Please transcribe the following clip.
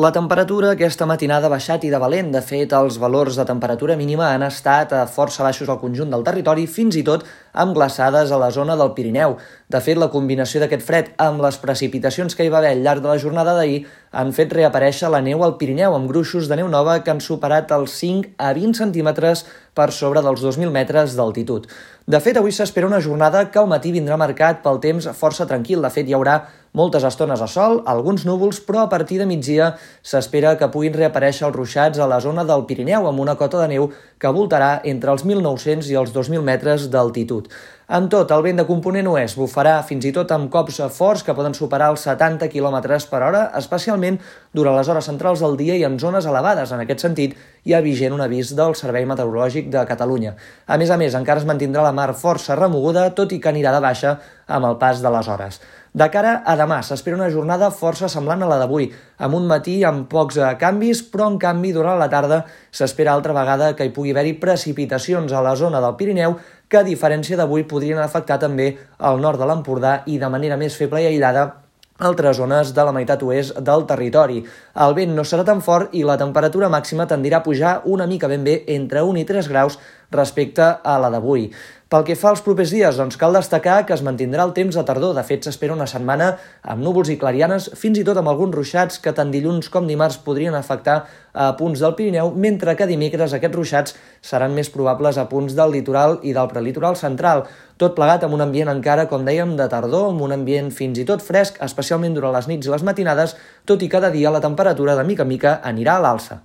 La temperatura aquesta matinada ha baixat i de valent. De fet, els valors de temperatura mínima han estat força baixos al conjunt del territori, fins i tot amb glaçades a la zona del Pirineu. De fet, la combinació d'aquest fred amb les precipitacions que hi va haver al llarg de la jornada d'ahir han fet reaparèixer la neu al Pirineu amb gruixos de neu nova que han superat els 5 a 20 centímetres per sobre dels 2.000 metres d'altitud. De fet, avui s'espera una jornada que al matí vindrà marcat pel temps força tranquil. De fet, hi haurà moltes estones a sol, alguns núvols, però a partir de migdia s'espera que puguin reaparèixer els ruixats a la zona del Pirineu amb una cota de neu que voltarà entre els 1.900 i els 2.000 metres d'altitud. Amb tot, el vent de component oest bufarà fins i tot amb cops forts que poden superar els 70 km per hora, especialment durant les hores centrals del dia i en zones elevades. En aquest sentit, hi ha vigent un avís del Servei Meteorològic de Catalunya. A més a més, encara es mantindrà la mar força remoguda, tot i que anirà de baixa amb el pas de les hores. De cara a demà, s'espera una jornada força semblant a la d'avui, amb un matí amb pocs eh, canvis, però en canvi durant la tarda s'espera altra vegada que hi pugui haver-hi precipitacions a la zona del Pirineu que a diferència d'avui podrien afectar també el nord de l'Empordà i de manera més feble i aïllada altres zones de la meitat oest del territori. El vent no serà tan fort i la temperatura màxima tendirà a pujar una mica ben bé entre 1 i 3 graus respecte a la d'avui. Pel que fa als propers dies, doncs cal destacar que es mantindrà el temps de tardor. De fet, s'espera una setmana amb núvols i clarianes, fins i tot amb alguns ruixats que tant dilluns com dimarts podrien afectar a punts del Pirineu, mentre que dimecres aquests ruixats seran més probables a punts del litoral i del prelitoral central. Tot plegat amb un ambient encara, com dèiem, de tardor, amb un ambient fins i tot fresc, especialment durant les nits i les matinades, tot i cada dia la temperatura de mica en mica anirà a l'alça.